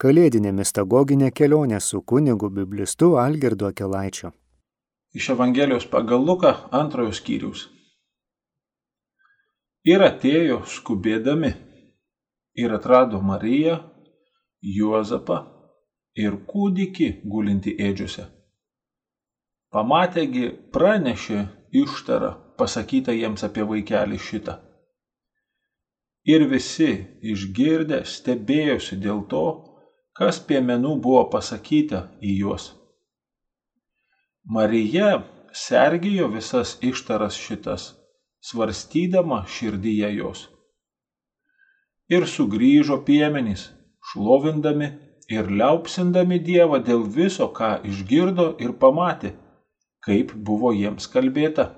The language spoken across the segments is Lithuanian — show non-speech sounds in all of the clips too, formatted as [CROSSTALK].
Kalėdinė mistagoginė kelionė su kunigu biblistu Algirdu Akelaičiu. Iš Evangelijos pagal Luką antrojo skyriaus. Ir atėjo skubėdami ir atrado Mariją, Juozapą ir kūdikį gulinti ėdžiuose. Pamatėgi pranešė ištarą pasakytą jiems apie vaikelį šitą. Ir visi išgirdę stebėjosi dėl to, kas piemenų buvo pasakyta į juos. Marija sergijo visas ištaras šitas, svarstydama širdyje jos. Ir sugrįžo piemenys, šlovindami ir liaupsindami Dievą dėl viso, ką išgirdo ir pamatė, kaip buvo jiems kalbėta.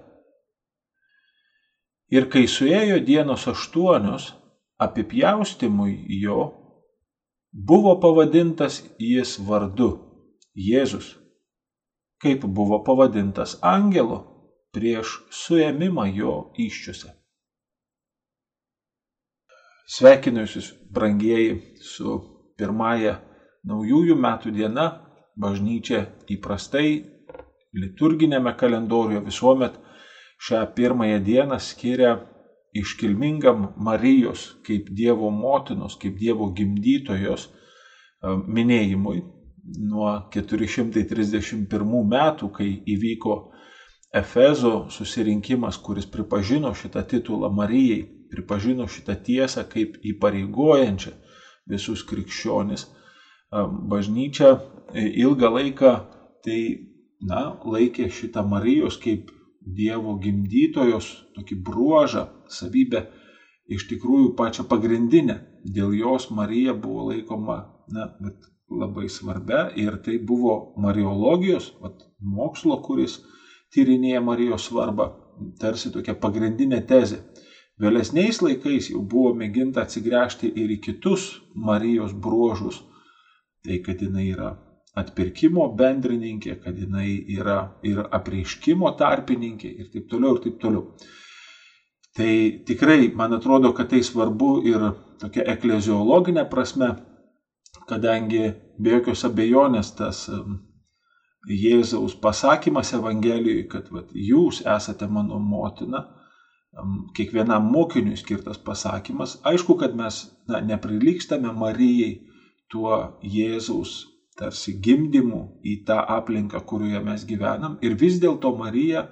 Ir kai suėjo dienos aštuonios, apipjaustimui jo, buvo pavadintas jis vardu Jėzus, kaip buvo pavadintas angelo prieš suėmimą jo iščiuose. Sveikinu jūs, brangieji, su pirmąją naujųjų metų diena. Bažnyčia įprastai liturginėme kalendoriuje visuomet šią pirmąją dieną skiria iškilmingam Marijos kaip Dievo motinos, kaip Dievo gimdytojos e, minėjimui nuo 431 metų, kai įvyko Efezo susirinkimas, kuris pripažino šitą titulą Marijai, pripažino šitą tiesą kaip įpareigojančią visus krikščionis. E, bažnyčia ilgą laiką tai na, laikė šitą Marijos kaip Dievo gimdytojos tokį bruožą, savybę iš tikrųjų pačią pagrindinę. Dėl jos Marija buvo laikoma na, labai svarbia ir tai buvo Mariologijos, vat, mokslo, kuris tyrinėja Marijos svarbą, tarsi tokia pagrindinė tezė. Vėlesniais laikais jau buvo mėginta atsigręžti ir į kitus Marijos bruožus. Tai, kad jinai yra atpirkimo bendrininkė, kad jinai yra ir apreiškimo tarpininkė ir taip toliau ir taip toliau. Tai tikrai man atrodo, kad tai svarbu ir tokia ekleziologinė prasme, kadangi be jokios abejonės tas Jėzaus pasakymas Evangelijoje, kad vat, jūs esate mano motina, kiekvienam mokiniui skirtas pasakymas, aišku, kad mes na, neprilykstame Marijai tuo Jėzaus tarsi gimdymu į tą aplinką, kurioje mes gyvenam. Ir vis dėlto Marija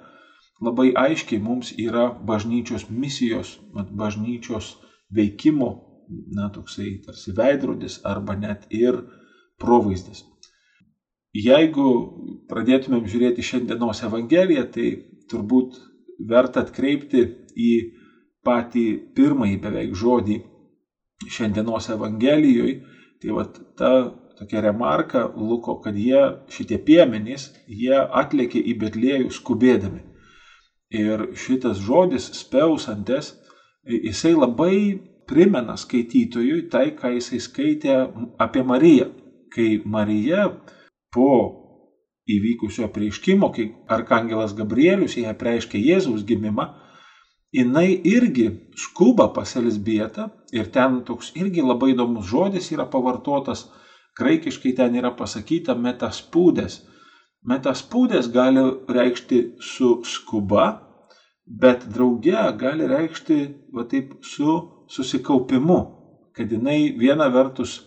labai aiškiai mums yra bažnyčios misijos, bažnyčios veikimo, na, toksai tarsi veidrodis arba net ir provaizdis. Jeigu pradėtumėm žiūrėti šiandienos Evangeliją, tai turbūt verta atkreipti į patį pirmąjį beveik žodį šiandienos Evangelijoje, tai va ta tokia remarka Luko, kad jie, šitie piemenys, jie atlėkė į Betlėjų skubėdami. Ir šitas žodis speusantes, jisai labai primena skaitytojui tai, ką jisai skaitė apie Mariją. Kai Marija po įvykusio prieiškimo, kai arkangelas Gabrielius jai preiškė Jėzaus gimimą, jinai irgi skuba pas Elisbietą ir ten toks irgi labai įdomus žodis yra pavartotas – Graikiškai ten yra pasakyta metaspūdės. Metaspūdės gali reikšti su skuba, bet drauge gali reikšti va taip su susikaupimu, kad jinai viena vertus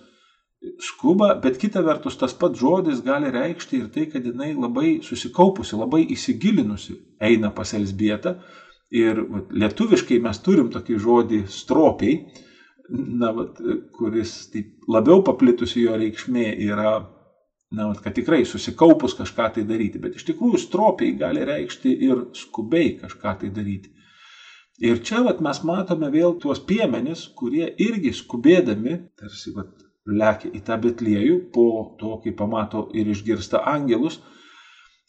skuba, bet kita vertus tas pats žodis gali reikšti ir tai, kad jinai labai susikaupusi, labai įsigilinusi eina pas Elsbietą. Ir va, lietuviškai mes turim tokį žodį stropiai, na, vat, kuris taip labiau paplitusi jo reikšmė yra, na, vat, kad tikrai susikaupus kažką tai daryti, bet iš tikrųjų stropiai gali reikšti ir skubiai kažką tai daryti. Ir čia vat, mes matome vėl tuos piemenis, kurie irgi skubėdami, tarsi vat, lekia į tą Betliejų po to, kai pamato ir išgirsta angelus,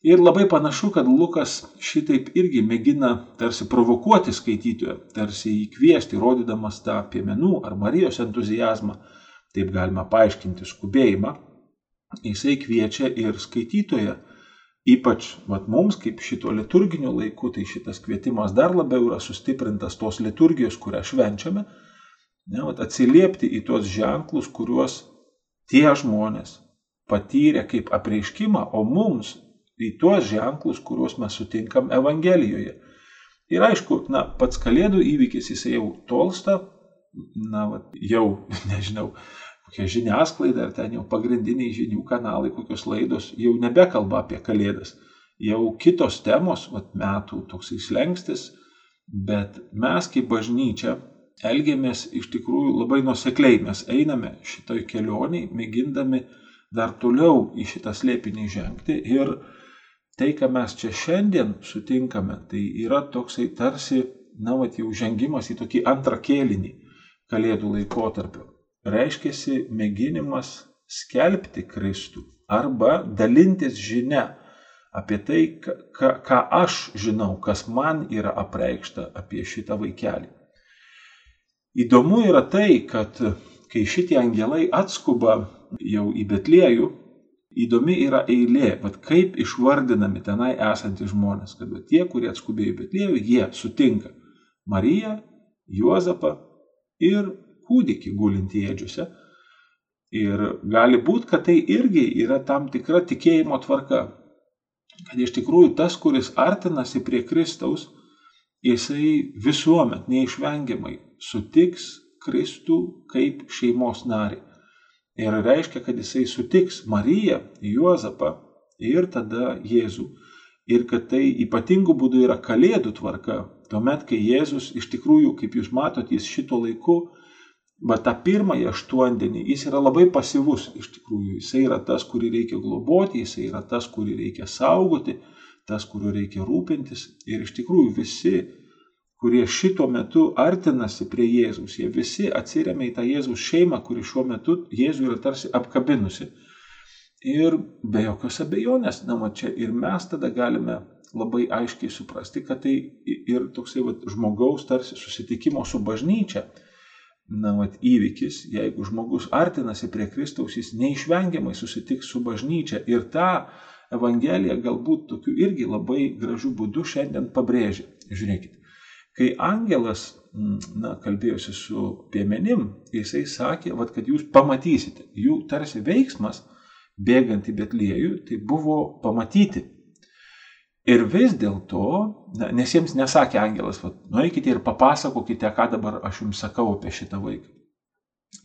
Ir labai panašu, kad Lukas šitaip irgi mėgina tarsi provokuoti skaitytoją, tarsi įkviesti, rodydamas tą piemenų ar Marijos entuzijazmą, taip galima paaiškinti skubėjimą. Jisai kviečia ir skaitytoją, ypač vat, mums kaip šito liturginiu laiku, tai šitas kvietimas dar labiau yra sustiprintas tos liturgijos, kurią švenčiame, ne, vat, atsiliepti į tuos ženklus, kuriuos tie žmonės patyrė kaip apreiškimą, o mums į tuos ženklus, kuriuos mes sutinkam Evangelijoje. Ir aišku, na, pats Kalėdų įvykis jisai jau tolsta, na, va, jau, [LAUGHS] nežinau, kokia žiniasklaida ar ten jau pagrindiniai žinių kanalai, kokios laidos, jau nebekalba apie Kalėdas. Jau kitos temos, va, metų toksai slengstis, bet mes kaip bažnyčia elgiamės iš tikrųjų labai nusekliai. Mes einame šitoj kelioniai, mėgindami dar toliau į šitą slėpinį žengti ir tai, ką mes čia šiandien sutinkame, tai yra toksai tarsi, na, va, jau žengimas į tokį antrą kėlinį kalėdų laikotarpio. Reiškia mėginimas skelbti Kristų arba dalintis žinia apie tai, ką, ką aš žinau, kas man yra apreikšta apie šitą vaikelį. Įdomu yra tai, kad kai šitie angelai atskuba jau į Betliejų, įdomi yra eilė, bet kaip išvardinami tenai esantys žmonės, kad tie, kurie atskubėjo į Betliejų, jie sutinka Mariją, Juozapą ir kūdikį gulinti ėdžiuose. Ir gali būti, kad tai irgi yra tam tikra tikėjimo tvarka. Kad iš tikrųjų tas, kuris artinasi prie Kristaus, jisai visuomet neišvengiamai sutiks Kristų kaip šeimos narį. Ir reiškia, kad jisai sutiks Mariją, Juozapą ir tada Jėzų. Ir kad tai ypatingų būdų yra kalėdų tvarka. Tuomet, kai Jėzus iš tikrųjų, kaip jūs matote, jis šito laiku, bet tą pirmąjį aštuondienį, jis yra labai pasyvus. Iš tikrųjų, jisai yra tas, kurį reikia globoti, jisai yra tas, kurį reikia saugoti, tas, kuriuo reikia rūpintis. Ir iš tikrųjų visi kurie šito metu artinasi prie Jėzus. Jie visi atsiriamia į tą Jėzus šeimą, kuri šiuo metu Jėzų yra tarsi apkabinusi. Ir be jokios abejonės, na, va čia ir mes tada galime labai aiškiai suprasti, kad tai ir toksai va, žmogaus tarsi susitikimo su bažnyčia. Na, va, įvykis, jeigu žmogus artinasi prie Kristaus, jis neišvengiamai susitiks su bažnyčia ir tą Evangeliją galbūt tokiu irgi labai gražiu būdu šiandien pabrėžia. Žiūrėkit, Kai angelas mm, na, kalbėjosi su piemenim, jisai sakė, vat, kad jūs pamatysite, jų tarsi veiksmas bėgant į Betliejų, tai buvo pamatyti. Ir vis dėlto, nes jiems nesakė angelas, vat, nueikite ir papasakokite, ką dabar aš jums sakau apie šitą vaiką.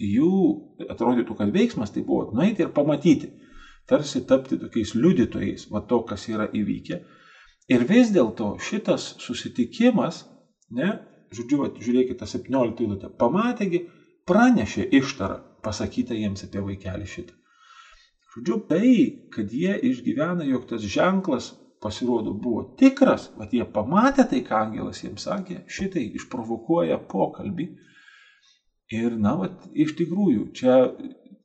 Jų atrodytų, kad veiksmas tai buvo nueiti ir pamatyti, tarsi tapti tokiais liudytojais, va to, kas yra įvykę. Ir vis dėlto šitas susitikimas Ne? Žodžiu, at, žiūrėkite 17 eilutę. Pamatėgi, pranešė ištarą pasakytą jiems apie vaikelį šitą. Žodžiu, tai, kad jie išgyvena, jog tas ženklas pasirodo buvo tikras, kad jie pamatė tai, ką angelas jiems sakė, šitai išprovokuoja pokalbį. Ir, na, vat, iš tikrųjų, čia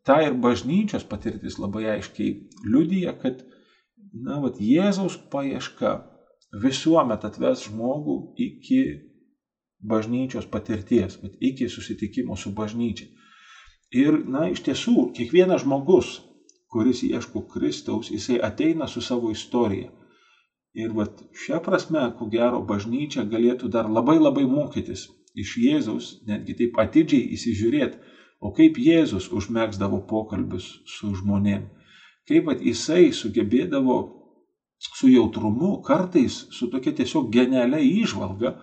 ta ir bažnyčios patirtis labai aiškiai liudyja, kad, na, vat, Jėzaus paieška visuomet atves žmogų iki bažnyčios patirties, bet iki susitikimo su bažnyčia. Ir, na, iš tiesų, kiekvienas žmogus, kuris ieško Kristaus, jisai ateina su savo istorija. Ir vat šią prasme, ko gero, bažnyčia galėtų dar labai labai mokytis iš Jėzaus, netgi taip atidžiai įsižiūrėti, o kaip Jėzus užmėgsdavo pokalbius su žmonėm. Kaip vat jisai sugebėdavo su jautrumu, kartais su tokia tiesiog genialia įžvalga,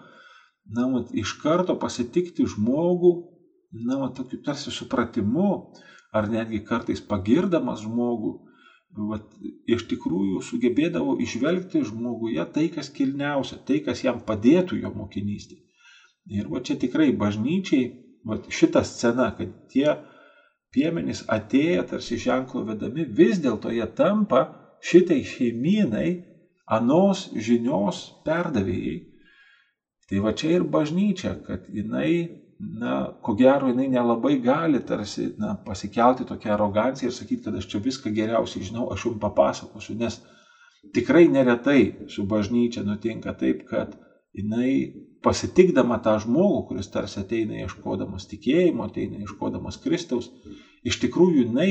na, mat, iš karto pasitikti žmogų, na, mat, tokiu tarsi supratimu, ar netgi kartais pagirdamas žmogų, vat, iš tikrųjų sugebėdavo išvelgti žmoguje tai, kas kilniausia, tai, kas jam padėtų jo mokinystė. Ir va čia tikrai bažnyčiai, va šita scena, kad tie piemenys atėję tarsi ženklo vedami, vis dėlto jie tampa šitai šeimynai anos žinios perdavėjai Tai va čia ir bažnyčia, kad jinai, na, ko gero, jinai nelabai gali tarsi, na, pasikelti tokią aroganciją ir sakyti, kad aš čia viską geriausiai žinau, aš jums papasakosiu, nes tikrai neretai su bažnyčia nutinka taip, kad jinai pasitikdama tą žmogų, kuris tarsi ateina ieškodamas tikėjimo, ateina ieškodamas Kristaus, iš tikrųjų jinai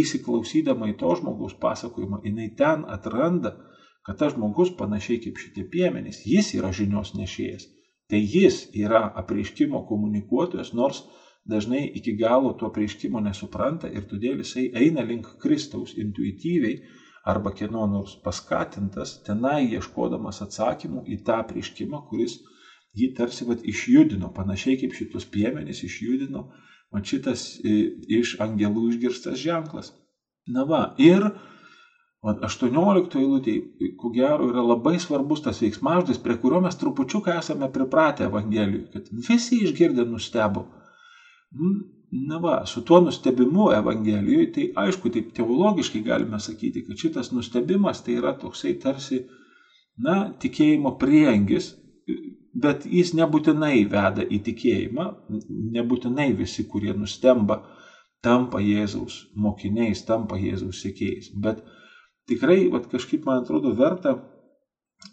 įsiklausydama į to žmogaus pasakojimą, jinai ten atranda, kad tas žmogus panašiai kaip šitie piemenys, jis yra žinios nešėjas. Tai jis yra apreiškimo komunikuotojas, nors dažnai iki galo to prieškimo nesupranta ir todėl jisai eina link Kristaus intuityviai arba kieno nors paskatintas, tenai ieškodamas atsakymų į tą prieškimą, kuris jį tarsi vat, išjudino, panašiai kaip šitus piemenys išjudino, o šitas iš angelų išgirstas ženklas. Na va, ir 18 eilutėje, ko gero, yra labai svarbus tas veiksmažodis, prie kurio mes trupučiuką esame pripratę Evangelijoje, kad visi išgirdę nustebo. Na va, su tuo nustebimu Evangelijoje, tai aišku, taip teologiškai galime sakyti, kad šitas nustebimas tai yra toksai tarsi, na, tikėjimo priengis, bet jis nebūtinai veda į tikėjimą, nebūtinai visi, kurie nustemba, tampa Jėzaus mokiniais, tampa Jėzaus sėkėjais. Bet tikrai vat, kažkaip, man atrodo, verta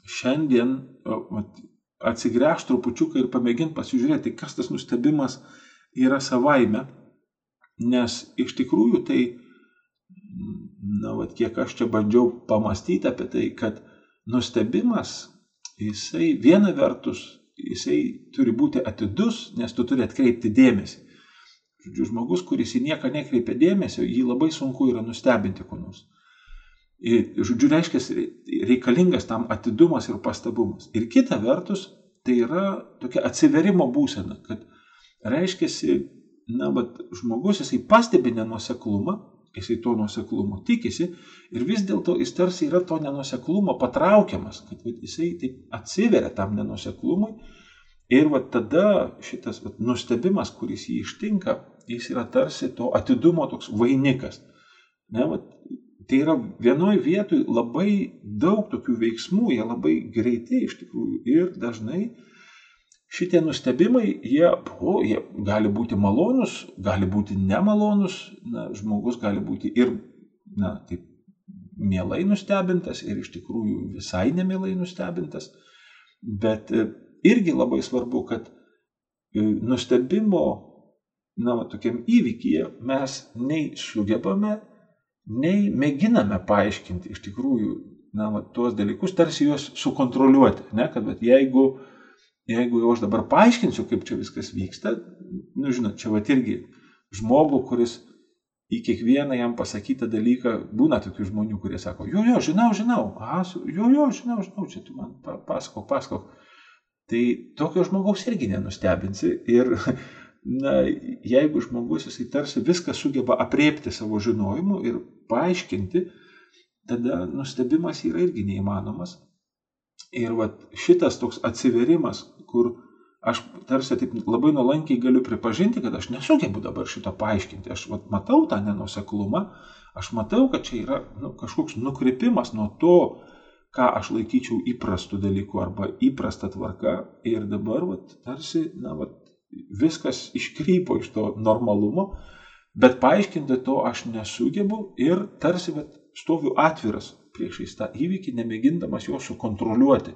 šiandien vat, atsigręžti trupučiuką ir pamėginti pasižiūrėti, kas tas nustebimas yra savaime. Nes iš tikrųjų tai, na, vat, kiek aš čia bandžiau pamastyti apie tai, kad nustebimas, jisai viena vertus, jisai turi būti atidus, nes tu turi atkreipti dėmesį. Žodžiu, žmogus, kuris į nieką nekreipia dėmesio, jį labai sunku yra nustebinti kuo nors. Žodžiu, reiškia, reikalingas tam atidumas ir pastabumas. Ir kita vertus, tai yra tokia atsiverimo būsena, kad reiškia, na, bet žmogus, jisai pastebi nenuseklumą, jisai to nuseklumo tikisi ir vis dėlto jis tarsi yra to nenuseklumo patraukiamas, kad jisai taip atsiveria tam nenuseklumui ir vat, tada šitas vat, nustebimas, kuris jį ištinka, jis yra tarsi to atidumo toks vainikas. Ne, vat, Tai yra vienoje vietoje labai daug tokių veiksmų, jie labai greitai iš tikrųjų ir dažnai šitie nustebimai, jie, o, jie gali būti malonus, gali būti nemalonus, na, žmogus gali būti ir, na, taip, mielai nustebintas ir iš tikrųjų visai nemielai nustebintas, bet e, irgi labai svarbu, kad e, nustebimo, na, tokiam įvykyje mes nei sugebame nei mėginame paaiškinti iš tikrųjų na, va, tuos dalykus, tarsi juos sukontroliuoti. Ne? Kad bet, jeigu, jeigu jau aš dabar paaiškinsiu, kaip čia viskas vyksta, nu žinot, čia va irgi žmogų, kuris į kiekvieną jam pasakytą dalyką, būna tokių žmonių, kurie sako, jo, jo, žinau, žinau, aha, jo, jo, žinau, žinau, čia tu man pasakok, pasakok. Tai tokio žmogaus irgi nenustebinsi ir na, jeigu žmogus jisai tarsi viską sugeba apriepti savo žinojimu ir paaiškinti, tada nustebimas yra irgi neįmanomas. Ir vat, šitas toks atsiverimas, kur aš tarsi taip labai nuolankiai galiu pripažinti, kad aš nesugebu dabar šito paaiškinti. Aš vat, matau tą nenuseklumą, aš matau, kad čia yra nu, kažkoks nukrypimas nuo to, ką aš laikyčiau įprastų dalykų arba įprasta tvarka. Ir dabar vat, tarsi, na, vat, viskas iškrypo iš to normalumo, bet paaiškinti to aš nesugebu ir tarsi bet, stoviu atviras priešais tą įvykį, nemėgindamas jo sukontroliuoti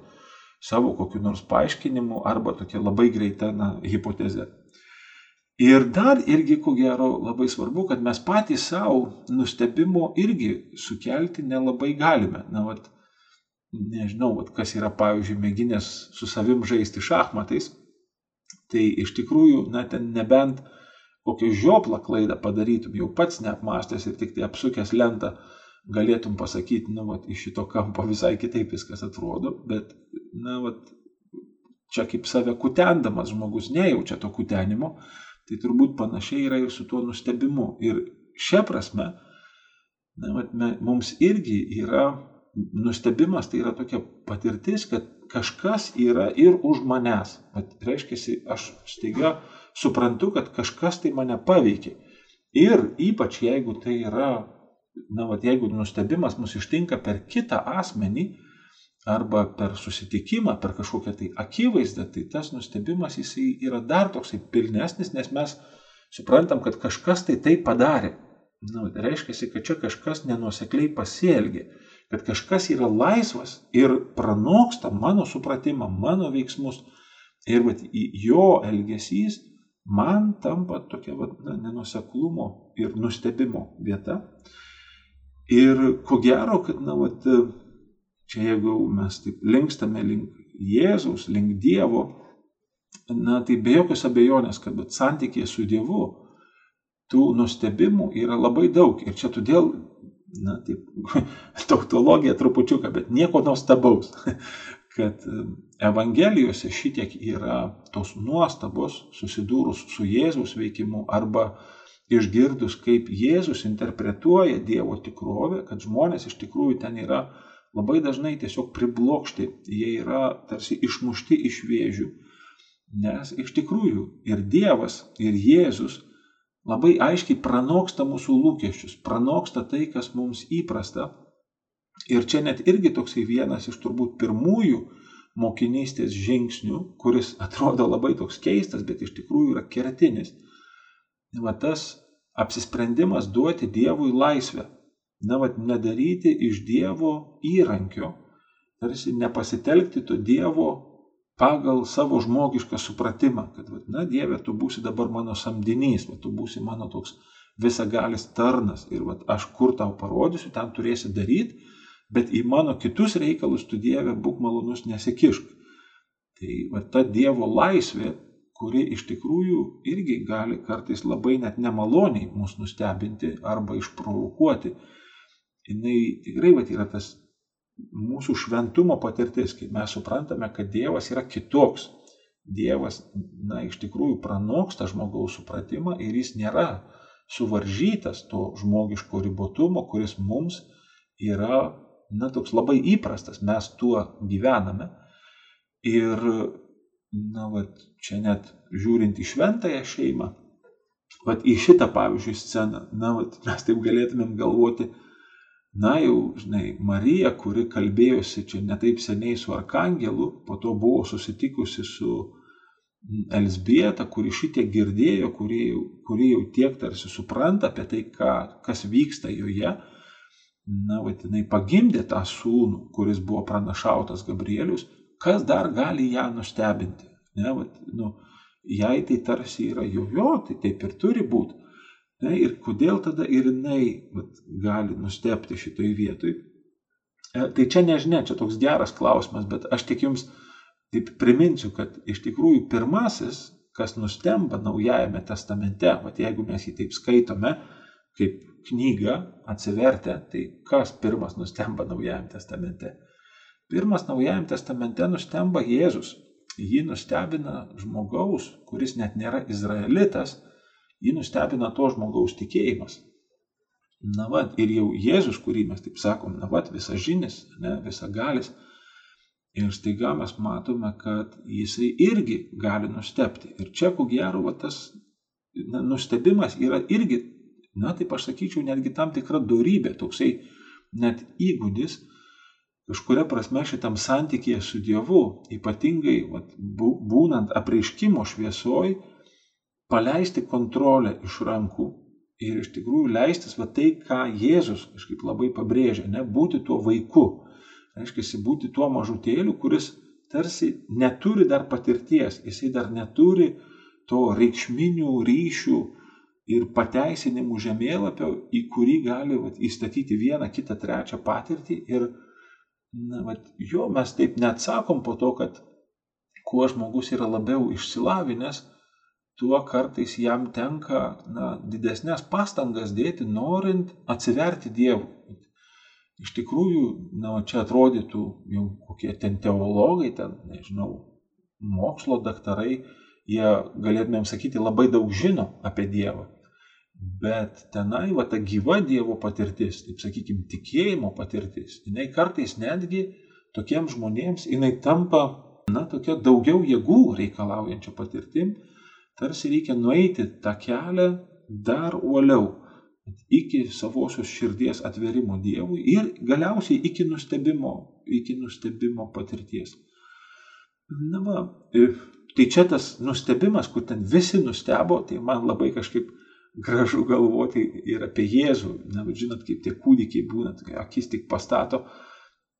savo kokiu nors paaiškinimu arba tokia labai greita na, hipoteze. Ir dar irgi, ko gero, labai svarbu, kad mes patys savo nustebimo irgi sukelti nelabai galime. Na, vat, nežinau, vat, kas yra, pavyzdžiui, mėginęs su savim žaisti šachmatais, Tai iš tikrųjų, na, ten nebent kokią žioplą klaidą padarytum, jau pats neapmastęs ir tik tai apsukęs lentą galėtum pasakyti, nu, vat, iš šito kampo visai kitaip viskas atrodo, bet, na, vat, čia kaip save kutendamas žmogus nejaučia to kutenimo, tai turbūt panašiai yra ir su tuo nustebimu. Ir šia prasme, na, vat, me, mums irgi yra nustebimas, tai yra tokia patirtis, kad kažkas yra ir už manęs. Bet reiškia, aš staiga suprantu, kad kažkas tai mane paveikia. Ir ypač jeigu tai yra, na, vat, jeigu nustebimas mus ištinka per kitą asmenį arba per susitikimą, per kažkokią tai akivaizdą, tai tas nustebimas jisai yra dar toksai pilnesnis, nes mes suprantam, kad kažkas tai tai padarė. Na, reiškia, kad čia kažkas nenusekliai pasielgė kad kažkas yra laisvas ir pranoksta mano supratimą, mano veiksmus. Ir vat, jo elgesys man tampa tokia vat, na, nenuseklumo ir nustebimo vieta. Ir ko gero, kad, na, vat, čia jeigu mes taip linkstame link Jėzaus, link Dievo, na tai be jokios abejonės, kad santykėje su Dievu tų nustebimų yra labai daug. Ir čia todėl, na taip, [LAUGHS] tautologija trupučiuką, bet nieko nuostabaus, [LAUGHS] kad Evangelijose šitiek yra tos nuostabos susidūrus su Jėzaus veikimu arba išgirdus, kaip Jėzus interpretuoja Dievo tikrovę, kad žmonės iš tikrųjų ten yra labai dažnai tiesiog priblokšti, jie yra tarsi išmušti iš vėžių. Nes iš tikrųjų ir Dievas, ir Jėzus labai aiškiai pranoksta mūsų lūkesčius, pranoksta tai, kas mums įprasta. Ir čia net irgi toksai vienas iš turbūt pirmųjų mokinystės žingsnių, kuris [LAUGHS] atrodo labai toks keistas, bet iš tikrųjų yra kertinis va tas apsisprendimas duoti Dievui laisvę. Na, va, nedaryti iš Dievo įrankio, tarsi nepasitelkti to Dievo pagal savo žmogišką supratimą, kad, va, na, Dieve, tu būsi dabar mano samdinys, va, tu būsi mano toks visagalis tarnas ir va, aš kur tau parodysiu, ten turėsi daryti, bet į mano kitus reikalus tu Dieve būk malonus nesikišk. Tai va, ta Dievo laisvė kuri iš tikrųjų irgi gali kartais labai net nemaloniai mus nustebinti arba išprovokuoti. Jis tikrai vat, yra tas mūsų šventumo patirtis, kai mes suprantame, kad Dievas yra kitoks. Dievas, na, iš tikrųjų pranoksta žmogaus supratimą ir jis nėra suvaržytas to žmogiško ribotumo, kuris mums yra, na, toks labai įprastas, mes tuo gyvename. Ir na, vat, čia net žiūrint į šventąją šeimą, vat, į šitą, pavyzdžiui, sceną, na, vat, mes taip galėtumėm galvoti, na jau, žinai, Marija, kuri kalbėjosi čia netaip seniai su Arkangelu, po to buvo susitikusi su Elsbieta, kuri šitiek girdėjo, kuri kuri jau tiek tarsi supranta apie tai, ką, kas vyksta joje, na, vadinai, pagimdė tą sūnų, kuris buvo pranašautas Gabrielius kas dar gali ją nustebinti? Ne, vat, nu, jai tai tarsi yra jo, jo, tai taip ir turi būti. Ne, ir kodėl tada ir jinai vat, gali nustebti šitoj vietoj? E, tai čia nežinia, čia toks geras klausimas, bet aš tik jums taip priminsiu, kad iš tikrųjų pirmasis, kas nustemba Naujajame testamente, vat, jeigu mes jį taip skaitome, kaip knygą atsivertę, tai kas pirmas nustemba Naujajame testamente? Pirmas Naujajam testamente nustemba Jėzus. Jį nustebina žmogaus, kuris net nėra izraelitas, jį nustebina to žmogaus tikėjimas. Na va, ir jau Jėzus, kurį mes taip sakom, na va, visažinis, visagalis. Ir staiga mes matome, kad jisai irgi gali nustepti. Ir čia, ko gero, va, tas na, nustebimas yra irgi, na taip aš sakyčiau, netgi tam tikra darybė, toksai net įgūdis, kažkuria prasme šitam santykėje su Dievu, ypatingai vat, būnant apreiškimo šviesoj, paleisti kontrolę iš rankų ir iš tikrųjų leistis va tai, ką Jėzus kažkaip labai pabrėžia, ne būti tuo vaiku. Reiškia, būti tuo mažutėliu, kuris tarsi neturi dar patirties, jisai dar neturi to reikšminių ryšių ir pateisinimų žemėlapio, į kurį gali vat, įstatyti vieną, kitą, trečią patirtį ir na, vat, jo mes taip neatsakom po to, kad kuo žmogus yra labiau išsilavinęs, tuo kartais jam tenka na, didesnės pastangas dėti, norint atsiverti Dievui. Iš tikrųjų, na, čia atrodytų jau kokie ten teologai, ten, nežinau, mokslo daktarai, jie galėtumėm sakyti labai daug žino apie Dievą. Bet tenai va ta gyva Dievo patirtis, taip sakykime, tikėjimo patirtis, jinai kartais netgi tokiems žmonėms, jinai tampa, na, tokia daugiau jėgų reikalaujančia patirtim, tarsi reikia nueiti tą kelią dar uoliau, iki savosios širdies atverimo Dievui ir galiausiai iki nustebimo, iki nustebimo patirties. Na va, tai čia tas nustebimas, kur ten visi nustebo, tai man labai kažkaip gražu galvoti ir apie Jėzų. Na, žinot, kaip tie kūdikiai būna, akis tik pastato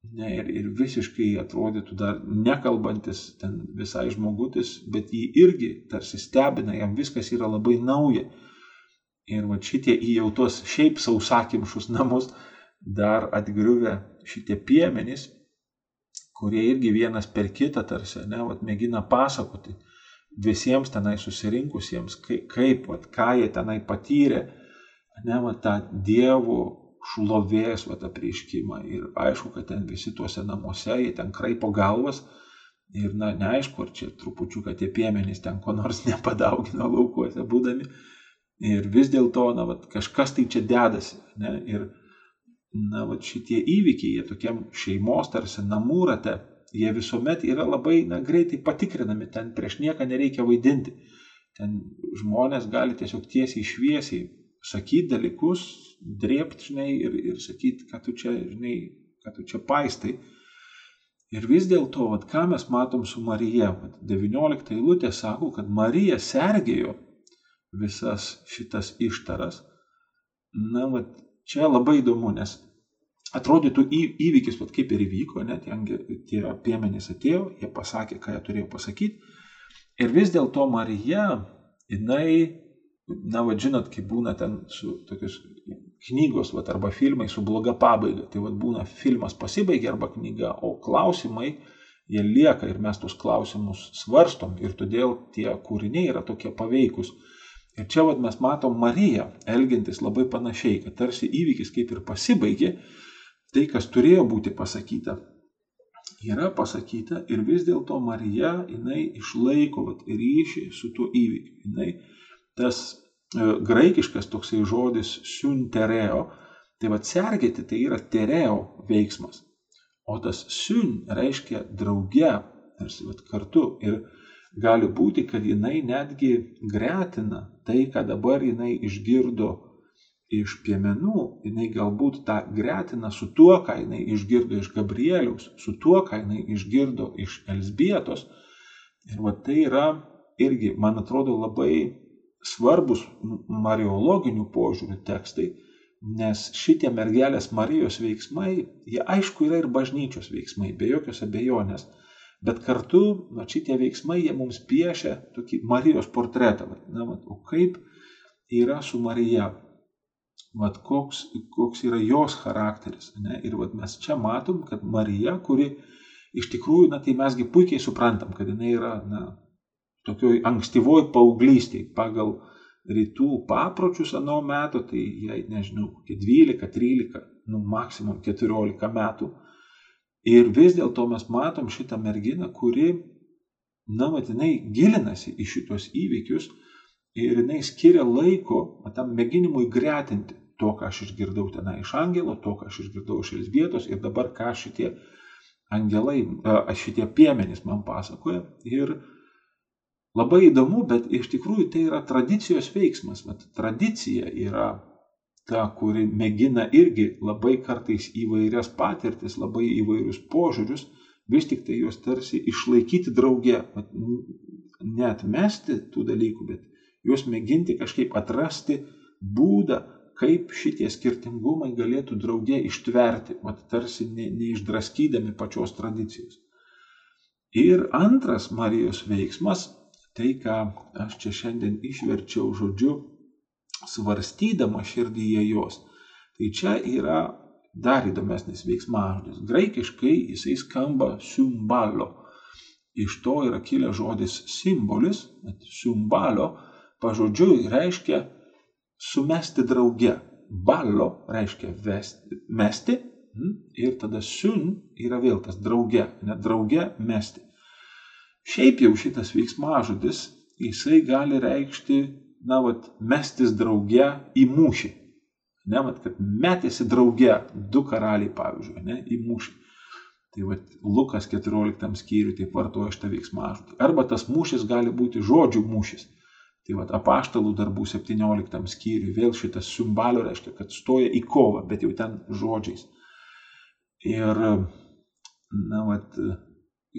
ne, ir, ir visiškai atrodytų dar nekalbantis ten visai žmogutis, bet jį irgi tarsi stebina, jam viskas yra labai nauja. Ir va šitie į jau tuos šiaip sausakimšus namus dar atgriuvę šitie piemenys, kurie irgi vienas per kitą tarsi, ne, va, mėgina pasakoti visiems tenai susirinkusiems, kaip, kaip vat, ką jie tenai patyrė, ne, vat, tą Dievo šlovės vat, apriškimą. Ir aišku, kad ten visi tuose namuose, jie ten kraipo galvas. Ir, na, neaišku, ar čia trupučiu, kad tie piemenys ten ko nors [LAUGHS] nepadaugino laukuose būdami. Ir vis dėlto, na, vat, kažkas tai čia dedasi. Ne? Ir, na, vat, šitie įvykiai, jie tokiam šeimos tarsi namų rate jie visuomet yra labai na, greitai patikrinami, ten prieš nieką nereikia vaidinti. Ten žmonės gali tiesiog tiesiai šviesiai sakyti dalykus, drėpti, žinai, ir, ir sakyti, kad tu čia, žinai, kad tu čia paistai. Ir vis dėlto, ką mes matom su Marija, vat, 19 eilutė sako, kad Marija sergėjo visas šitas ištaras. Na, vat, čia labai įdomu, nes atrodytų įvykis, vat, kaip ir įvyko, net tie piemenys atėjo, jie pasakė, ką jie turėjo pasakyti. Ir vis dėlto Marija, jinai, na, vadžinot, kai būna ten su tokius knygos, vat, arba filmai su bloga pabaiga. Tai vat, būna filmas pasibaigia arba knyga, o klausimai, jie lieka ir mes tuos klausimus svarstom ir todėl tie kūriniai yra tokie paveikus. Ir čia vat, mes matom Mariją elgiantis labai panašiai, kad tarsi įvykis kaip ir pasibaigė, tai, kas turėjo būti pasakyta, yra pasakyta ir vis dėlto Marija, jinai išlaiko vat, ryšį su tuo įvykiu. Jinai tas e, graikiškas toksai žodis siuntereo, tai vad sergėti tai yra tereo veiksmas. O tas siun reiškia drauge, tarsi vat, kartu. Ir gali būti, kad jinai netgi gretina tai, ką dabar jinai išgirdo iš piemenų, jinai galbūt tą gretina su tuo, ką jinai išgirdo iš Gabrieliaus, su tuo, ką jinai išgirdo iš Elsbietos. Ir va tai yra irgi, man atrodo, labai svarbus mariologinių požiūrių tekstai, nes šitie mergelės Marijos veiksmai, jie aišku yra ir bažnyčios veiksmai, be jokios abejonės, bet kartu va, šitie veiksmai jie mums piešia tokį Marijos portretą. Na, va, o kaip yra su Marija, vat koks, koks yra jos charakteris. Ne? Ir vat mes čia matom, kad Marija, kuri iš tikrųjų, na tai mesgi puikiai suprantam, kad jinai yra, na, tokioj ankstyvoj paauglystėj pagal rytų papročius anu metu, tai jai, nežinau, kokie 12, 13, nu, maksimum 14 metų. Ir vis dėlto mes matom šitą merginą, kuri, na, matinai, gilinasi į šitos įvykius ir jinai skiria laiko tam mėginimui gretinti to, ką aš išgirdau tenai iš angelo, to, ką aš išgirdau iš Elsbietos ir dabar ką šitie angelai, šitie piemenys man pasakoja. Ir labai įdomu, bet iš tikrųjų tai yra tradicijos veiksmas. Bet tradicija yra ta, kuri mėgina irgi labai kartais įvairias patirtis, labai įvairius požiūrius, vis tik tai juos tarsi išlaikyti drauge, neatmesti tų dalykų, bet juos mėginti kažkaip atrasti būdą, kaip šitie skirtingumai galėtų draugė ištverti, mat tarsi ne, neišdraskydami pačios tradicijos. Ir antras Marijos veiksmas, tai ką aš čia šiandien išverčiau žodžiu, svarstydama širdyje jos, tai čia yra dar įdomesnis veiksmažodis. Graikiškai jisai skamba simbalo. Iš to yra kilęs žodis simbolis, simbalo pažodžiui reiškia sumesti drauge. Ballo reiškia vesti, mesti hm, ir tada siun yra vėl tas drauge, net drauge mesti. Šiaip jau šitas veiksmažodis, jisai gali reikšti, na, vat, mestis drauge į mūšį. Ne, vat, kad metėsi drauge du karaliai, pavyzdžiui, ne, į mūšį. Tai vat, Lukas 14 skyriui taip vartoja šitą veiksmažodį. Arba tas mūšis gali būti žodžių mūšis. Tai vad apaštalų darbų 17 skyriui vėl šitas simbalio reiškia, kad stoja į kovą, bet jau ten žodžiais. Ir, na, vat,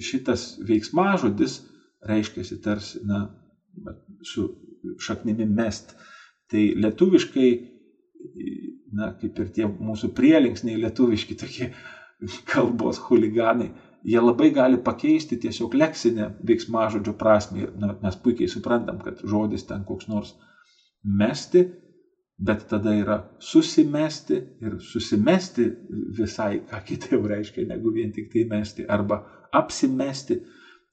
šitas veiksmažodis reiškia tarsi, na, su šaknimi mest. Tai lietuviškai, na, kaip ir tie mūsų prielinksniai lietuviški tokie kalbos huliganai, jie labai gali pakeisti tiesiog leksinę veiksmažodžio prasme. Na, mes puikiai suprantam, kad žodis ten koks nors mesti, bet tada yra susimesti ir susimesti visai ką jau reiškia, negu vien tik tai mesti, arba apsimesti.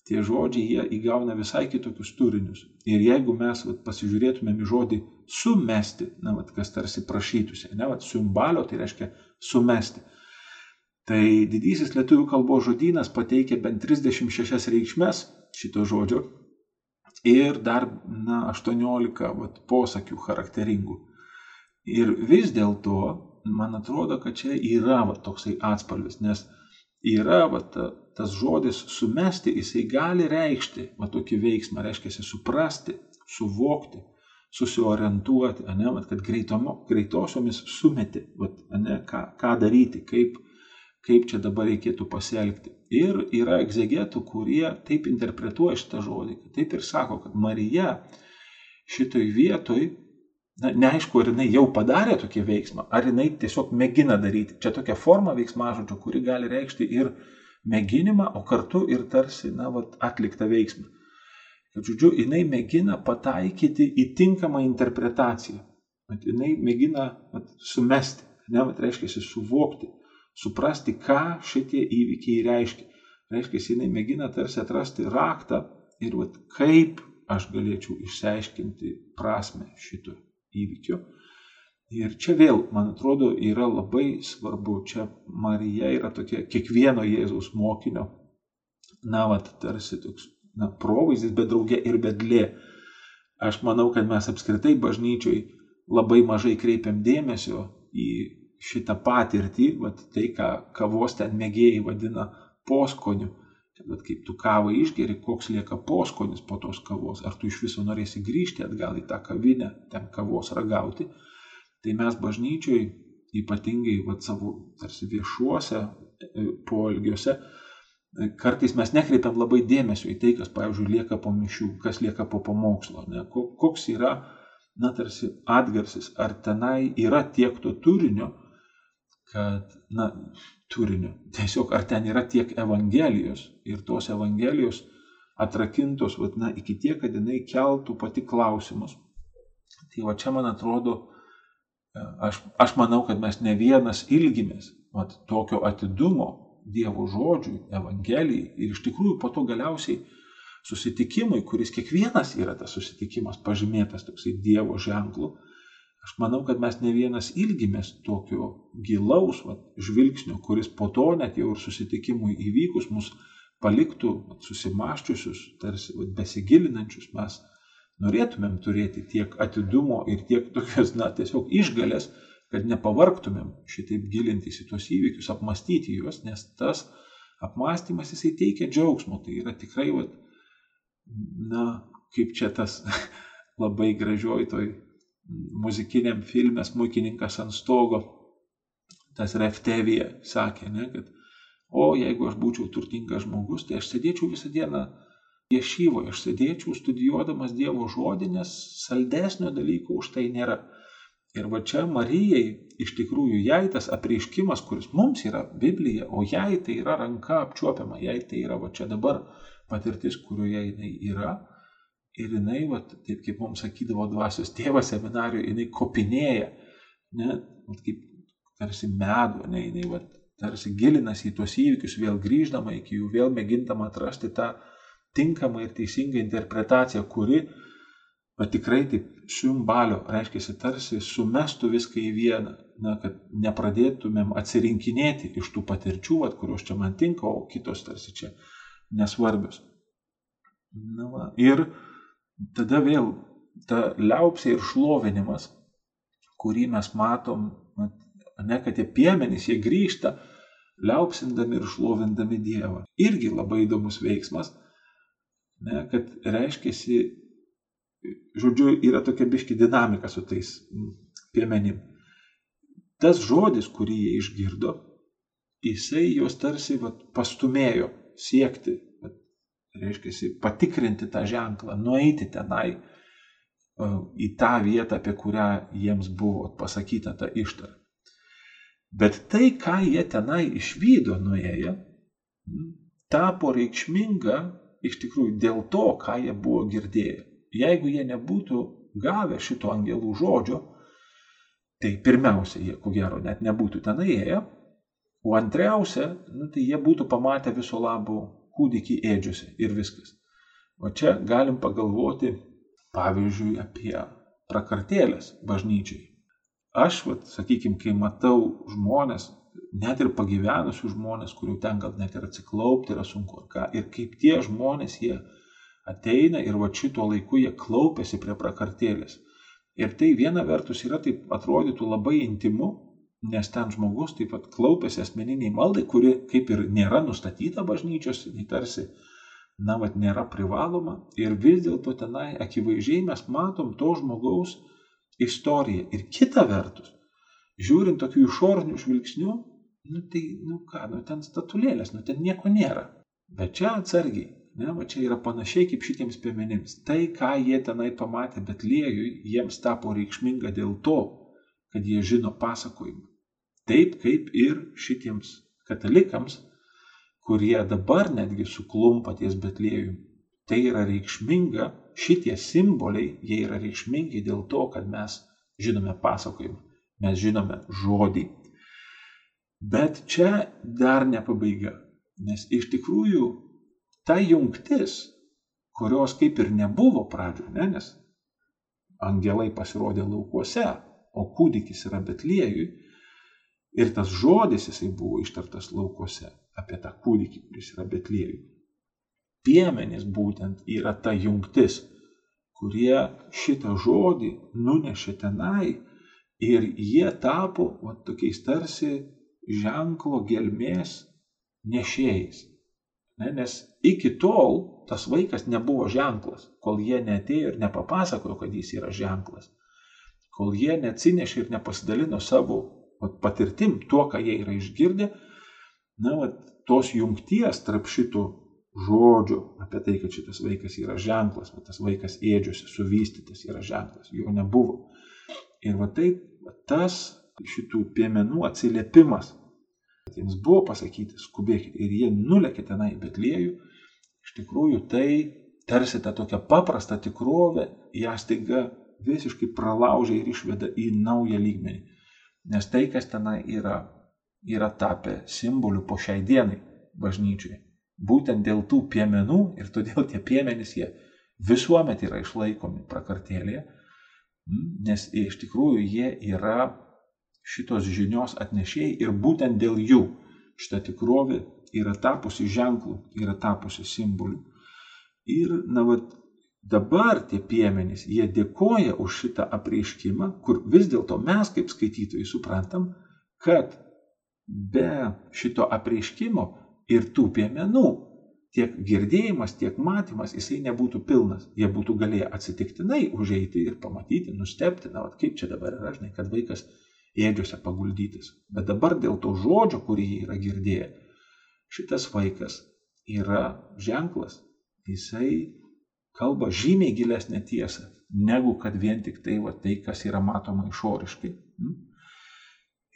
tie žodžiai jie įgauna visai kitokius turinius. Ir jeigu mes vat, pasižiūrėtumėm į žodį sumesti, na, vat, kas tarsi prašytųsi, ne, vat, sumbalio, tai reiškia sumesti. Tai didysis lietuvių kalbos žodynas pateikia bent 36 reikšmes šito žodžio ir dar, na, 18 vat, posakių charakteringų. Ir vis dėlto, man atrodo, kad čia yra vat, toksai atspalvis, nes yra vat, tas žodis sumesti, jisai gali reikšti va tokį veiksmą, reiškia suprasti, suvokti, susiorientuoti, ne, vat, kad greitomo, greitosiomis sumeti, vat, ne, ką, ką daryti, kaip, kaip čia dabar reikėtų pasielgti. Ir yra egzegetų, kurie taip interpretuoja šitą žodį, taip ir sako, kad Marija šitoj vietoj na, neaišku, ar jinai jau padarė tokį veiksmą, ar jinai tiesiog mėgina daryti. Čia tokia forma veiksmažodžio, kuri gali reikšti ir mėginimą, o kartu ir tarsi, na, vat, atliktą veiksmą. Žodžiu, jinai mėgina pataikyti į tinkamą interpretaciją. Vat, jinai mėgina vat, sumesti, ne, vat, reiškia, suvokti, suprasti, ką šitie įvykiai reiškia. Reiškia, jinai mėgina tarsi atrasti raktą ir vat, kaip aš galėčiau išsiaiškinti prasme šito įvykio. Ir čia vėl, man atrodo, yra labai svarbu, čia Marija yra tokia kiekvieno Jėzaus mokinio, na, vat, tarsi toks, na, provaizdis, bet draugė ir bedlė. Aš manau, kad mes apskritai bažnyčioj labai mažai kreipiam dėmesio į šitą patirtį, vat, tai, ką kavos ten mėgėjai vadina poskoniu. Bet kaip tu kavą išgeri, koks lieka poskonis po tos kavos, ar tu iš viso norėsi grįžti atgal į tą kavinę, ten kavos ragauti, tai mes bažnyčioj ypatingai vat, savo tarsi viešuose e, poelgiuose e, kartais mes nekreipiam labai dėmesio į tai, kas, pavyzdžiui, lieka po mišių, kas lieka po pamokslo, ne? koks yra, na, tarsi atgarsis, ar tenai yra tiek to turinio, kad, na, turinio. Tiesiog ar ten yra tiek Evangelijos ir tos Evangelijos atrakintos, vadina, iki tiek, kad jinai keltų pati klausimus. Tai va čia man atrodo, e, aš, aš manau, kad mes ne vienas ilgimės vat, tokio atidumo Dievo žodžiui, Evangelijai ir iš tikrųjų po to galiausiai susitikimui, kuris kiekvienas yra tas susitikimas pažymėtas toksai Dievo ženklu, Aš manau, kad mes ne vienas ilgimės tokio gilaus vat, žvilgsnio, kuris po to net jau ir susitikimui įvykus mus paliktų vat, susimaščiusius, tarsi vat, besigilinančius. Mes norėtumėm turėti tiek atidumo ir tiek tokios, na, tiesiog išgalės, kad nepavarktumėm šitaip gilintis į tuos įvykius, apmastyti juos, nes tas apmąstymas jisai teikia džiaugsmo. Tai yra tikrai, vat, na, kaip čia tas [LAUGHS] labai gražioj toj muzikiniam filme Smuikininkas ant stogo, tas Reftevija sakė, ne, kad o jeigu aš būčiau turtingas žmogus, tai aš sėdėčiau visą dieną viešyvoje, aš sėdėčiau studijuodamas Dievo žodį, nes saldesnio dalyko už tai nėra. Ir va čia Marijai iš tikrųjų jai tas apreiškimas, kuris mums yra Biblija, o jai tai yra ranka apčiuopiama, jai tai yra va čia dabar patirtis, kurioje jinai yra, Ir jinai, vat, taip kaip mums sakydavo dvasios tėvas seminarijoje, jinai kopinėja, ne, vat, kaip tarsi medų, ne, jinai vat, tarsi gilinasi į tuos įvykius, vėl grįždama iki jų, vėl mėgindama atrasti tą tinkamą ir teisingą interpretaciją, kuri va, tikrai taip šimbalio, reiškia, tarsi sumestų viską į vieną, na, kad nepradėtumėm atsirinkinėti iš tų patirčių, vat, kurios čia man tinka, o kitos tarsi čia nesvarbios. Na, va, ir tada vėl ta liaupsė ir šlovinimas, kurį mes matom, ne kad tie piemenys, jie grįžta, liaupsindami ir šlovindami Dievą. Irgi labai įdomus veiksmas, ne, kad reiškiasi, žodžiu, yra tokia biški dinamika su tais piemenim. Tas žodis, kurį jie išgirdo, jisai juos tarsi vat, pastumėjo siekti reiškia, patikrinti tą ženklą, nueiti tenai e, į tą vietą, apie kurią jiems buvo pasakyta ta ištara. Bet tai, ką jie tenai išvydo nuėję, tapo reikšminga iš tikrųjų dėl to, ką jie buvo girdėję. Jeigu jie nebūtų gavę šito angelų žodžio, tai pirmiausia, jie ko gero net nebūtų tenai ėję, o antriausia, nu, tai jie būtų pamatę viso labo kūdikį ėdžiuose ir viskas. O čia galim pagalvoti, pavyzdžiui, apie prakartėlės bažnyčiai. Aš, vat, sakykime, kai matau žmonės, net ir pagyvenusių žmonės, kurių ten gal net ir atsiklaupti yra sunku ar ką, ir kaip tie žmonės jie ateina ir va šito laiku jie klaupiasi prie prakartėlės. Ir tai viena vertus yra taip atrodytų labai intimu, nes ten žmogus taip pat klaupėsi asmeniniai maldai, kuri kaip ir nėra nustatyta bažnyčios, tai tarsi, na, vad nėra privaloma. Ir vis dėlto tenai akivaizdžiai mes matom to žmogaus istoriją. Ir kita vertus, žiūrint tokių išorinių žvilgsnių, nu tai, nu ką, nu ten statulėlės, nu ten nieko nėra. Bet čia atsargiai, ne, va čia yra panašiai kaip šitiems piemenims. Tai, ką jie tenai pamatė Betliejui, jiems tapo reikšminga dėl to, kad jie žino pasakojimą. Taip kaip ir šitiems katalikams, kurie dabar netgi suklumpa ties Betliejui. Tai yra reikšminga, šitie simboliai, jie yra reikšmingi dėl to, kad mes žinome pasakojimą, mes žinome žodį. Bet čia dar ne pabaiga, nes iš tikrųjų ta jungtis, kurios kaip ir nebuvo pradžioje, ne, nes angelai pasirodė laukuose, o kūdikis yra Betliejui. Ir tas žodis jisai buvo ištartas laukuose apie tą kūdikį, kuris yra Betliejui. Piemenys būtent yra ta jungtis, kurie šitą žodį nunešė tenai ir jie tapo va, tokiais tarsi ženklo gelmės nešėjais. Ne, nes iki tol tas vaikas nebuvo ženklas, kol jie netėjo ir nepapasakojo, kad jis yra ženklas kol jie neatsinešė ir nepasidalino savo vat, patirtim, tuo, ką jie yra išgirdę, na, vat, tos jungties tarp šitų žodžių apie tai, kad šitas vaikas yra ženklas, va, tas vaikas ėdžiuose suvystytas yra ženklas, jo nebuvo. Ir va tai, tas šitų piemenų atsiliepimas, jiems buvo pasakyti, skubėkite ir jie nulekė tenai Betliejų, iš tikrųjų tai tarsi ta tokia paprasta tikrovė, ją staiga visiškai pralaužia ir išveda į naują lygmenį. Nes tai, kas tenai yra, yra tapę simboliu po šiai dienai bažnyčiai. Būtent dėl tų piemenų ir todėl tie piemenys jie visuomet yra išlaikomi prakartėlėje, nes iš tikrųjų jie yra šitos žinios atnešėjai ir būtent dėl jų šita tikrovė yra tapusi ženklų, yra tapusi simboliu. Ir, na, vat, Dabar tie piemenys, jie dėkoja už šitą apreiškimą, kur vis dėlto mes kaip skaitytojai suprantam, kad be šito apreiškimo ir tų piemenų tiek girdėjimas, tiek matymas, jisai nebūtų pilnas. Jie būtų galėję atsitiktinai užeiti ir pamatyti, nustepti, na, kaip čia dabar yra, žinai, kad vaikas ėdžiuose paguldytas. Bet dabar dėl to žodžio, kurį jie yra girdėję, šitas vaikas yra ženklas, jisai kalba žymiai gilesnę tiesą, negu kad vien tik tai, va, tai kas yra matoma išoriškai. Hm?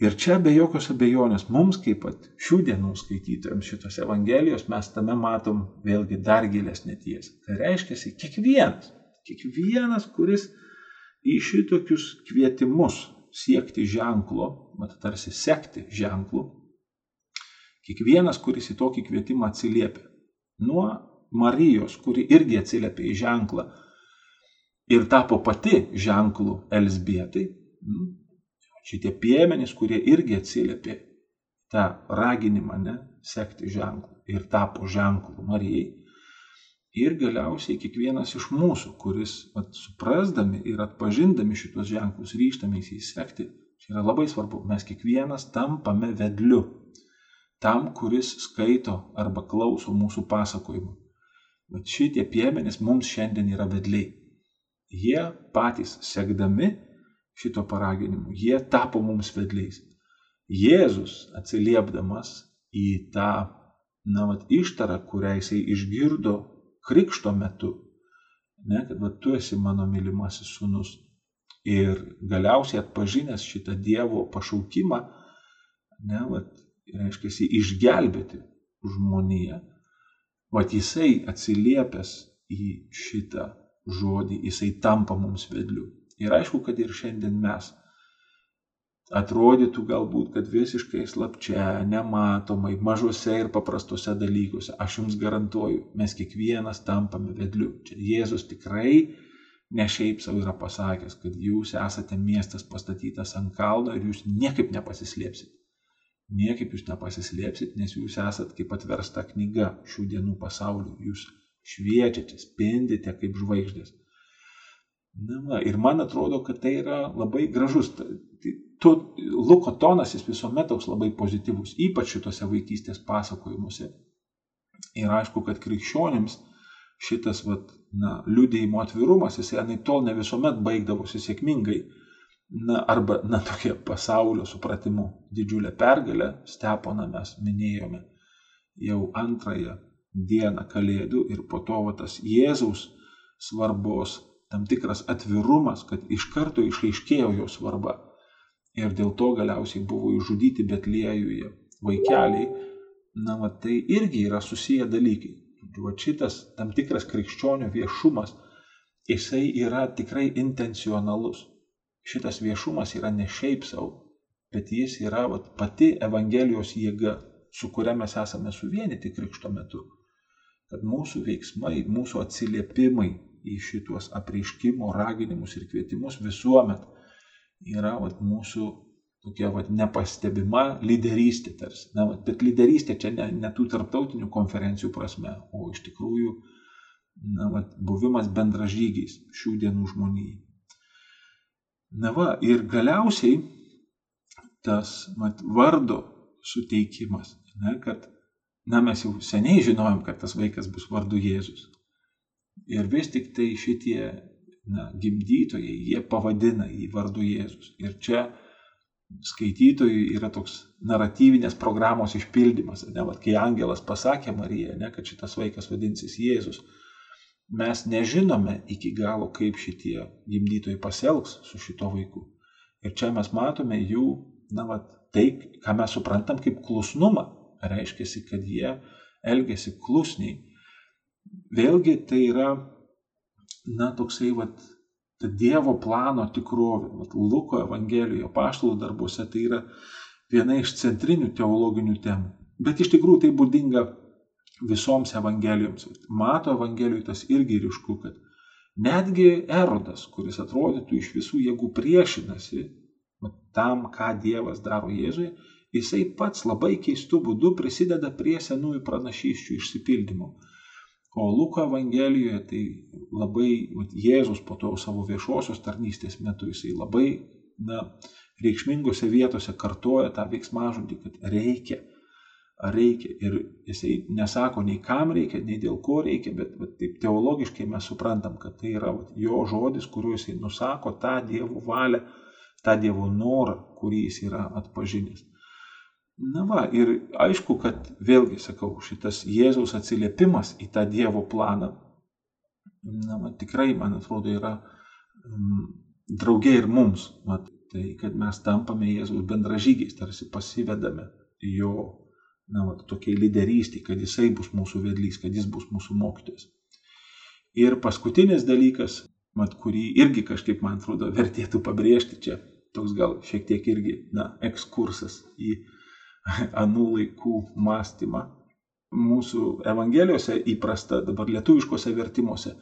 Ir čia be jokios abejonės mums, kaip pat šių dienų skaitytojams šitos Evangelijos, mes tame matom vėlgi dar gilesnę tiesą. Tai reiškia, kiekvienas, kiekvienas, kuris į šitokius kvietimus siekti ženklo, mat tarsi sekti ženklu, kiekvienas, kuris į tokį kvietimą atsiliepia, nuo Marijos, kuri irgi atsiliepė į ženklą ir tapo pati ženklu Elsbietai. Hmm, šitie piemenys, kurie irgi atsiliepė tą raginimą ne, sekti ženklų ir tapo ženklu Marijai. Ir galiausiai kiekvienas iš mūsų, kuris at, suprasdami ir atpažindami šitos ženklus ryštamiais įsekti, čia yra labai svarbu, mes kiekvienas tampame vedliu tam, kuris skaito arba klauso mūsų pasakojimų. Bet šitie piemenys mums šiandien yra vedliai. Jie patys sekdami šito paraginimu, jie tapo mums vedliais. Jėzus atsiliepdamas į tą, na, vat, ištarą, kurią jisai išgirdo krikšto metu, ne, kad va, tu esi mano mylimasis sunus. Ir galiausiai atpažinęs šitą Dievo pašaukimą, ne, va, reiškia, išgelbėti žmoniją, Vat jisai atsiliepęs į šitą žodį, jisai tampa mums vedliu. Ir aišku, kad ir šiandien mes atrodytų galbūt, kad visiškai slapčia, nematomai, mažose ir paprastose dalykuose. Aš jums garantuoju, mes kiekvienas tampame vedliu. Čia Jėzus tikrai ne šiaip savo yra pasakęs, kad jūs esate miestas pastatytas ant kalno ir jūs niekaip nepasislėpsit. Niekaip jūs nepasislėpsit, nes jūs esat kaip atversta knyga šių dienų pasauliu. Jūs šviečiate, spindite kaip žvaigždės. Na, va, ir man atrodo, kad tai yra labai gražus. Tai, tu, Luko tonas jis visuomet toks labai pozityvus, ypač šitose vaikystės pasakojimuose. Ir aišku, kad krikščionims šitas vat, na, liūdėjimo atvirumas, jis anaip tol ne visuomet baigdavosi sėkmingai. Na, arba, na, tokia pasaulio supratimu didžiulė pergalė, Steponą mes minėjome jau antrąją dieną Kalėdų ir po to va, tas Jėzaus svarbos tam tikras atvirumas, kad iš karto išaiškėjo jo svarba. Ir dėl to galiausiai buvo išžudyti Betliejuje vaikeliai. Na, va, tai irgi yra susiję dalykai. Va šitas tam tikras krikščionių viešumas, jisai yra tikrai intencionalus. Šitas viešumas yra ne šiaip savo, bet jis yra va, pati Evangelijos jėga, su kuria mes esame suvienyti krikšto metu. Kad mūsų veiksmai, mūsų atsiliepimai į šituos apreiškimo raginimus ir kvietimus visuomet yra vat, mūsų tokia vat, nepastebima lyderystė tarsi. Na, vat, bet lyderystė čia ne, ne tų tarptautinių konferencijų prasme, o iš tikrųjų na, vat, buvimas bendražygiais šių dienų žmonijai. Na va, ir galiausiai tas mat, vardo suteikimas, ne, kad na, mes jau seniai žinojom, kad tas vaikas bus vardu Jėzus. Ir vis tik tai šitie na, gimdytojai, jie pavadina jį vardu Jėzus. Ir čia skaitytojui yra toks naratyvinės programos išpildymas. Ne, vat, kai angelas pasakė Marijai, ne, kad šitas vaikas vadinsis Jėzus, mes nežinome iki galo, kaip šitie gimdytojai pasielgs su šito vaiku. Ir čia mes matome jų, na, vat, tai, ką mes suprantam kaip klusnumą. Reiškia, kad jie elgesi klusniai vėlgi tai yra, na, toksai, vat, ta Dievo plano tikrovė. Vat, Luko Evangelijoje, paštalų darbuose tai yra viena iš centrinių teologinių temų. Bet iš tikrųjų tai būdinga visoms Evangelijoms. Mato Evangelijoje tas irgi ryšku, kad netgi Erodas, kuris atrodytų iš visų jėgų priešinasi tam, ką Dievas daro Jėzui, jisai pats labai keistų būdų prisideda prie senųjų pranašyščių išsipildymo. O Luko Evangelijoje tai labai, vat, Jėzus po to savo viešosios tarnystės metu jisai labai na, reikšmingose vietose kartoja tą veiksmažodį, kad reikia, reikia. Ir jisai nesako nei kam reikia, nei dėl ko reikia, bet, bet taip teologiškai mes suprantam, kad tai yra vat, jo žodis, kuriuo jisai nusako tą Dievo valią, tą Dievo norą, kurį jis yra atpažinęs. Na va, ir aišku, kad vėlgi sakau, šitas Jėzaus atsiliepimas į tą Dievo planą, na, va, tikrai, man atrodo, yra um, draugiai ir mums. Mat, tai, kad mes tampame Jėzaus bendražygiais, tarsi pasivedame jo, na, va, tokiai lyderystė, kad jisai bus mūsų vedlys, kad jis bus mūsų mokytojas. Ir paskutinis dalykas, mat, kurį irgi kažkaip, man atrodo, vertėtų pabrėžti čia, toks gal šiek tiek irgi, na, ekskursas į [LAUGHS] anų laikų mąstymą. Mūsų Evangelijose įprasta, dabar lietuviškose vertimuose,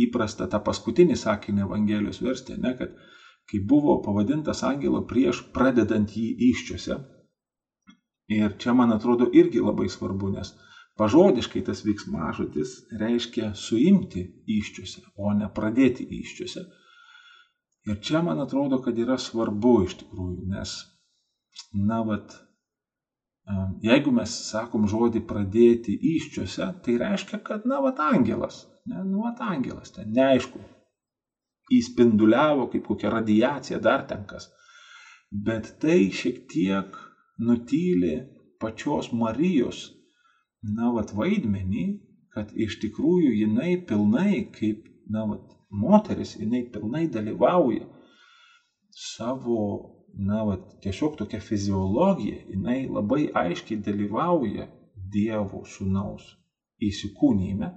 įprasta tą paskutinį sakinį Evangelijos versti, ne, kad kai buvo pavadintas angelo prieš pradedant jį iščiose. Ir čia, man atrodo, irgi labai svarbu, nes pažodiškai tas veiksmažodis reiškia suimti iščiose, o ne pradėti iščiose. Ir čia, man atrodo, kad yra svarbu iš tikrųjų, nes, na, vat, Jeigu mes sakom žodį pradėti iščiose, tai reiškia, kad, na, vat angelas, ne, nu, vat angelas, ten neaišku, įspinduliavo kaip kokia radiacija, dar ten kas. Bet tai šiek tiek nutyli pačios Marijos, na, vat vaidmenį, kad iš tikrųjų jinai pilnai, kaip, na, vat moteris, jinai pilnai dalyvauja savo na, va, tiesiog tokia fiziologija, jinai labai aiškiai dalyvauja Dievo sūnaus įsikūnyme.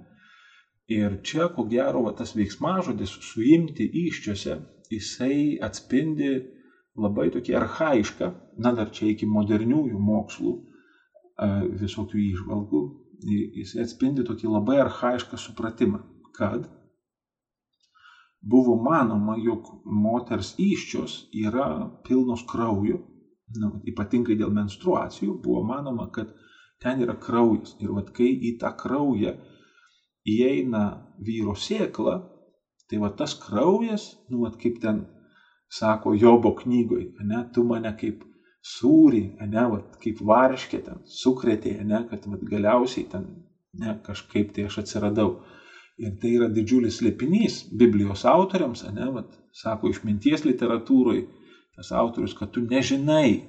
Ir čia, ko gero, va, tas veiksmažodis suimti iščiose, jisai atspindi labai tokia arhaiška, na dar čia iki moderniųjų mokslų visokių išvalgų, jis atspindi tokį labai arhaišką supratimą, kad buvo manoma, jog moters iščios yra pilnos kraujo, na, ypatingai dėl menstruacijų, buvo manoma, kad ten yra kraujas. Ir vad kai į tą kraują įeina vyro sėkla, tai va tas kraujas, nu, vat, kaip ten sako Jobo knygoj, ne, tu mane kaip sūrį, ne, vat, kaip varškė ten, sukretė, ne, kad vat, galiausiai ten, ne, kažkaip tai aš atsiradau. Ir tai yra didžiulis slėpinys Biblijos autoriams, ne, vat, sako išminties literatūroje, tas autorius, kad tu nežinai,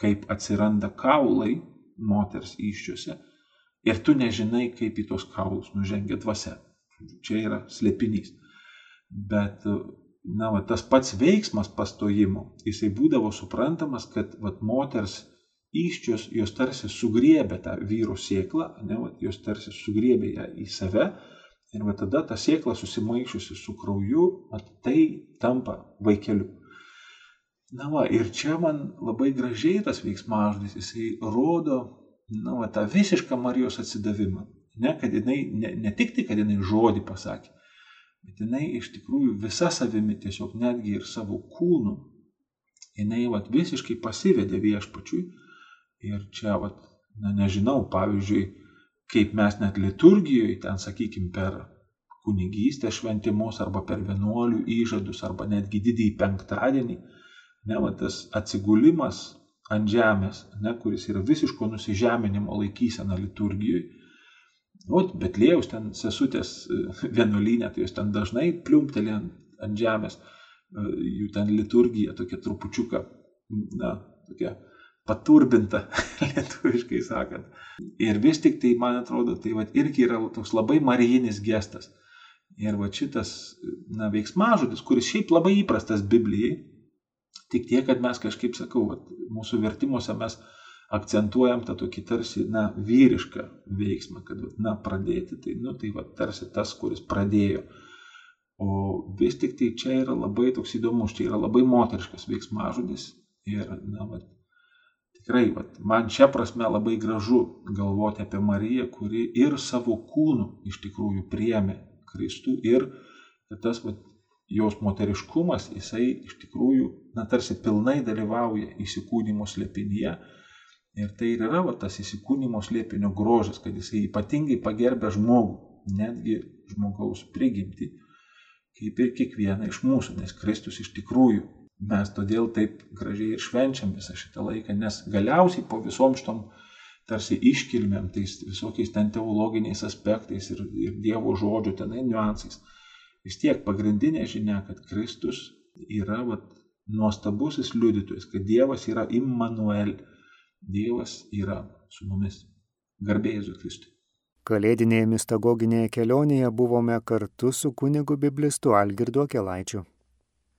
kaip atsiranda kaulai moters iščiuose ir tu nežinai, kaip į tos kaulus nužengia dvasia. Čia yra slėpinys. Bet, na, va, tas pats veiksmas pastojimo, jisai būdavo suprantamas, kad va, moters iščios, jos tarsi sugriebė tą vyro sėklą, ne, va, jos tarsi sugriebė ją į save ir va, tada ta sėkla susimaišusi su krauju, va, tai tampa vaikeliu. Na va, ir čia man labai gražiai tas veiksmažodis, jisai rodo, na va, tą visišką Marijos atsidavimą. Ne, kad jinai, ne, ne tik tai, kad jinai žodį pasakė, bet jinai iš tikrųjų visa savimi, tiesiog netgi ir savo kūnu, jinai vat, visiškai pasivedė viešpačiui. Ir čia, vat, na, nežinau, pavyzdžiui, kaip mes net liturgijoje, ten, sakykime, per kunigystę šventimus arba per vienuolių įžadus arba netgi didįjį penktadienį, ne, va, tas atsigulimas ant žemės, ne, kuris yra visiško nusižeminimo laikysena liturgijoje, O, Betlėjaus ten sesutės e, vienuolynė, tai jos ten dažnai pliumtelė ant, ant žemės, e, jų ten liturgija tokia trupučiuką, na, tokia paturbinta, [LAUGHS] lietuviškai sakant. Ir vis tik tai, man atrodo, tai va, irgi yra toks labai marijinis gestas. Ir va šitas, na, veiksmažodis, kuris šiaip labai įprastas Biblijai, tik tiek, kad mes kažkaip, sakau, va, mūsų vertimuose mes akcentuojam tą tokį tarsi, na, vyrišką veiksmą, kad, na, pradėti, tai, nu, tai va, tarsi tas, kuris pradėjo. O vis tik tai čia yra labai toks įdomus, čia yra labai moteriškas veiksmažodis ir, na, va, tikrai, va, man šia prasme labai gražu galvoti apie Mariją, kuri ir savo kūnu iš tikrųjų priemė Kristų ir tas, va, jos moteriškumas, jisai iš tikrųjų, na, tarsi pilnai dalyvauja įsikūnymo slėpinyje Ir tai ir yra va, tas įsikūnymo slėpinio grožis, kad jisai ypatingai pagerbė žmogų, netgi žmogaus prigimti, kaip ir kiekvieną iš mūsų, nes Kristus iš tikrųjų mes todėl taip gražiai ir švenčiam visą šitą laiką, nes galiausiai po visom šitom tarsi iškilmėm, tais visokiais ten teologiniais aspektais ir, ir Dievo žodžio tenai niuansais, vis tiek pagrindinė žinia, kad Kristus yra vat, nuostabusis liudytojas, kad Dievas yra Immanuel Dievas yra su mumis. Garbė Jėzui Kristui. Kalėdinėje mistagoginėje kelionėje buvome kartu su kunigu biblistu Algirdu Akelaičiu.